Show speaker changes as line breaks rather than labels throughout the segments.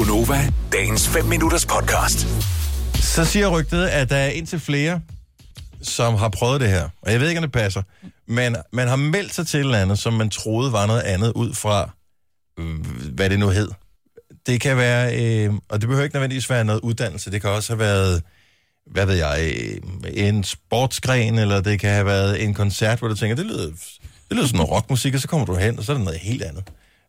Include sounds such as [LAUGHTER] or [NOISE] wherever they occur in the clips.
Gunova, dagens 5 minutters podcast.
Så siger rygtet, at der er indtil flere, som har prøvet det her. Og jeg ved ikke, om det passer. Men man har meldt sig til et eller andet, som man troede var noget andet ud fra, øh, hvad det nu hed. Det kan være, øh, og det behøver ikke nødvendigvis være noget uddannelse. Det kan også have været, hvad ved jeg, øh, en sportsgren, eller det kan have været en koncert, hvor du tænker, det lyder, det lyder som noget rockmusik, og så kommer du hen, og så er det noget helt andet.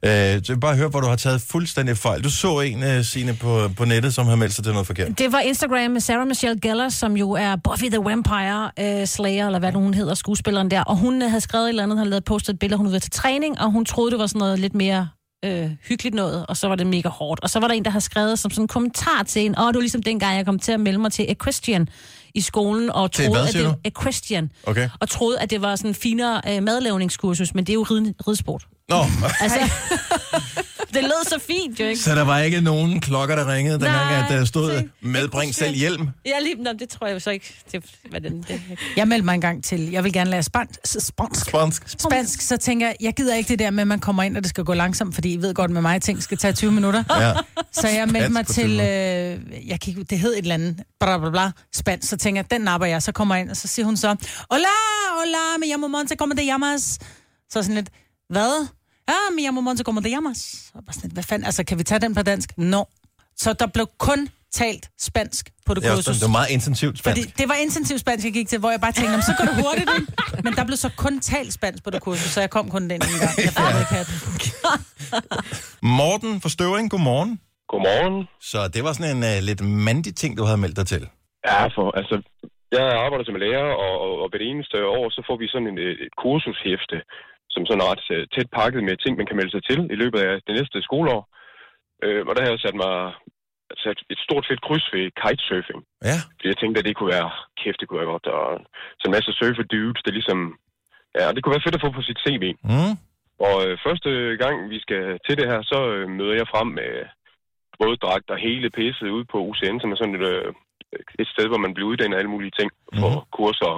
Øh, så jeg bare høre, hvor du har taget fuldstændig fejl. Du så en, uh, Signe, på, på nettet, som har meldt sig til noget forkert.
Det var Instagram med Sarah Michelle Gellar, som jo er Buffy the Vampire uh, Slayer, eller hvad nu hun hedder, skuespilleren der. Og hun havde skrevet et eller andet, han havde lavet postet et billede, hun været til træning, og hun troede, det var sådan noget lidt mere øh, hyggeligt noget, og så var det mega hårdt. Og så var der en, der havde skrevet som sådan en kommentar til en, åh, det var ligesom dengang, jeg kom til at melde mig til Equestrian i skolen, og troede,
hvad,
at det
du?
Equestrian,
Okay.
og troede, at det var sådan en finere øh, madlavningskursus, men det er jo rid, ridsport.
Nå,
Altså, [LAUGHS] det lød så fint, jo ikke?
så der var ikke nogen klokker, der ringede, dengang at der stod,
se.
medbring selv hjelm.
Ja, lige, nå, det tror jeg jo så ikke. Det, hvad den, det,
Jeg meldte mig engang til, jeg vil gerne lære spansk. Spansk.
Spansk.
Spansk, så tænker jeg, jeg gider ikke det der med, at man kommer ind, og det skal gå langsomt, fordi I ved godt med mig, ting skal tage 20 minutter.
Ja.
Så jeg meldte mig
Spansk på 20
til, øh, jeg kan, ikke- det hed et eller andet, bla bla bla, spansk, så tænker jeg, den napper jeg, så kommer jeg ind, og så siger hun så, hola, hola, me llamo Monte, como te llamas? Så sådan lidt, hvad? Ja, me llamo Monte, como te llamas? Og bare sådan hvad fanden, altså kan vi tage den på dansk? No. Så der blev kun talt spansk på det
er
kursus.
det var meget intensivt spansk.
Fordi det var intensivt spansk, jeg gik til, hvor jeg bare tænkte, "Nå, men så går det hurtigt, ikke? [LAUGHS] Men der blev så kun talt spansk på det kursus, så jeg kom kun den ene gang. Jeg fattede ikke hat.
Morten fra Støvring, godmorgen.
Godmorgen.
Så det var sådan en uh, lidt mandig ting, du havde meldt dig til.
Ja, for altså, jeg arbejder som lærer, og, og, og ved det eneste år, så får vi sådan en, et et kursushæfte, som sådan ret øh, tæt pakket med ting, man kan melde sig til i løbet af det næste skoleår. Øh, og der har jeg sat mig sat et stort fedt kryds ved kitesurfing.
Ja.
Fordi jeg tænkte, at det kunne være, kæft, det kunne være godt. Og så en masse surfer dudes, det ligesom, ja, det kunne være fedt at få på sit CV.
Mm.
Og øh, første gang, vi skal til det her, så øh, møder jeg frem med våddragt og hele pisset ude på UCN, som er sådan et, øh, et sted, hvor man bliver uddannet af alle mulige ting for mm. kurser.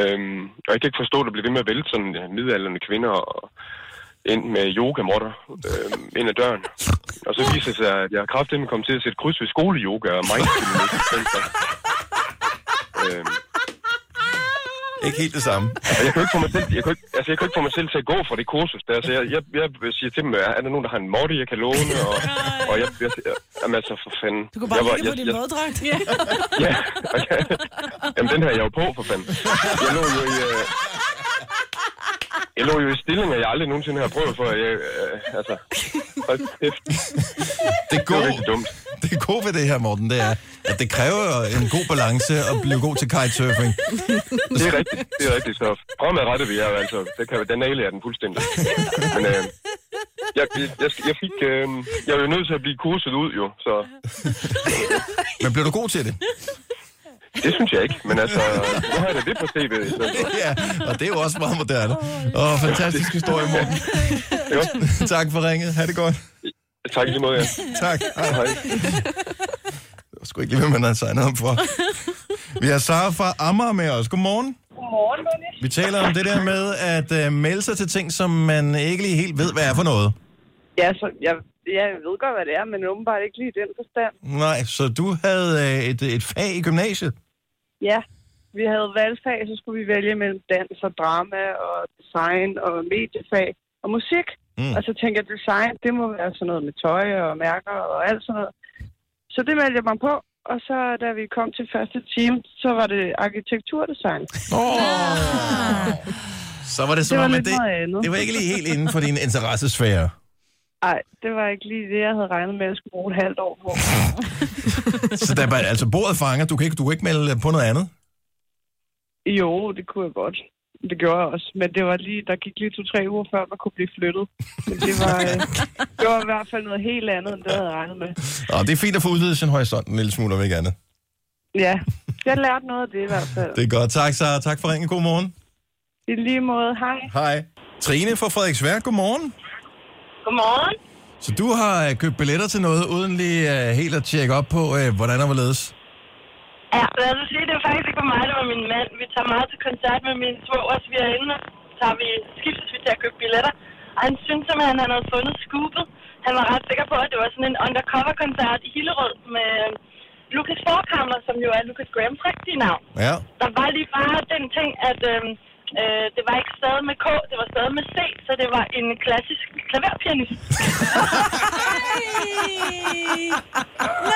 Øhm, og jeg kan ikke forstå, at det bliver ved med at vælte sådan ja, midalderne kvinder og ind med yogamotter øh, ind ad døren. Og så viser det sig, at jeg har kraftigt kommet til at sætte kryds ved skoleyoga og mindfulness. i stedet for. øhm,
ikke helt det samme.
og jeg kan jo ikke få mig selv, jeg ikke, altså jeg kan jo ikke få mig selv til at gå fra det kursus der. Så jeg, jeg, jeg siger til dem, er der nogen, der har en måtte, jeg kan låne? Og, og jeg, jeg, jeg, jamen altså for fanden.
Du kan bare
jeg, var-
ligge på din
jeg,
våddragt. Ja.
Ja, jeg, [LAUGHS] jamen den her er jeg jo på for fanden. Jeg lå jo i... Øh, jeg lå jo i stillinger, jeg aldrig nogensinde har prøvet for. Jeg, øh, altså, hold kæft,
Det
det var rigtig dumt. [LAUGHS]
det gode ved det her, Morten, det er, at det kræver en god balance at blive god til kitesurfing.
Det er rigtigt, det er rigtigt. Så fremadrettet vil jeg jo altså, det kan, den nailer den fuldstændig. Men øh, jeg, jeg, jeg, fik, øh, jeg jo nødt til at blive kurset ud jo, så
Men bliver du god til det?
det synes jeg ikke. Men altså, nu har jeg da det på CV. [LAUGHS]
Ja, og det er jo også meget moderne. Åh, fantastisk historie, Morten. Tak for ringet. Ha' det godt.
Tak lige måde, ja. [LAUGHS]
Tak. Hej.
Hej.
Det var sgu ikke lige, hvad man havde signet op for. Vi har Sara fra Amager med os. Godmorgen.
Godmorgen, Dennis.
Vi taler om det der med at uh, melde sig til ting, som man ikke lige helt ved, hvad er for noget.
Ja, så jeg, jeg ved godt, hvad det er, men åbenbart ikke lige i den forstand.
Nej, så du havde uh, et, et fag i gymnasiet.
Ja, vi havde valgfag, så skulle vi vælge mellem dans og drama og design og mediefag og musik.
Mm.
Og så tænkte jeg, design, det må være sådan noget med tøj og mærker og alt sådan noget. Så det meldte jeg mig på, og så da vi kom til første time, så var det arkitekturdesign.
Så var det som
Det var
om, at det, det var ikke lige helt inden for din interessesfære.
Nej, det var ikke lige det, jeg havde regnet med, at jeg skulle bruge et halvt år på. [LAUGHS]
Så der var altså bordet fanger. Du kan ikke, du kan ikke melde på noget andet.
Jo, det kunne jeg godt. Det gjorde jeg også. Men det var lige, der gik lige to-tre uger før, man kunne blive flyttet. Men det var, øh, [LAUGHS] det var i hvert fald noget helt andet, end det jeg havde regnet med.
Og det er fint at få udvidet sin horisont en lille smule, om ikke andet.
Ja, jeg lærte noget af det i hvert fald.
Det er godt. Tak, Sara. Tak for ringen. God morgen.
I lige måde, hej.
Hej. Trine fra Frederiksværk. Godmorgen.
Godmorgen.
Så du har øh, købt billetter til noget, uden lige uh, helt at tjekke op på, uh, hvordan og hvorledes?
Ja, lad os sige, det var faktisk ikke for mig, det var min mand. Vi tager meget til koncert med min svogers. Vi er inde, tager vi, skiftes vi til at købe billetter. Og han synes simpelthen, at han havde fundet scoopet. han var ret sikker på, at det var sådan en undercover-koncert i Hillerød med Lucas Forkammer, som jo er Lucas Grahams rigtige navn.
Ja.
Der var lige bare den ting, at øhm, øh, det var ikke stadig med K, det var stadig med C, så det var en klassisk klaverpianist. [LAUGHS] [LAUGHS]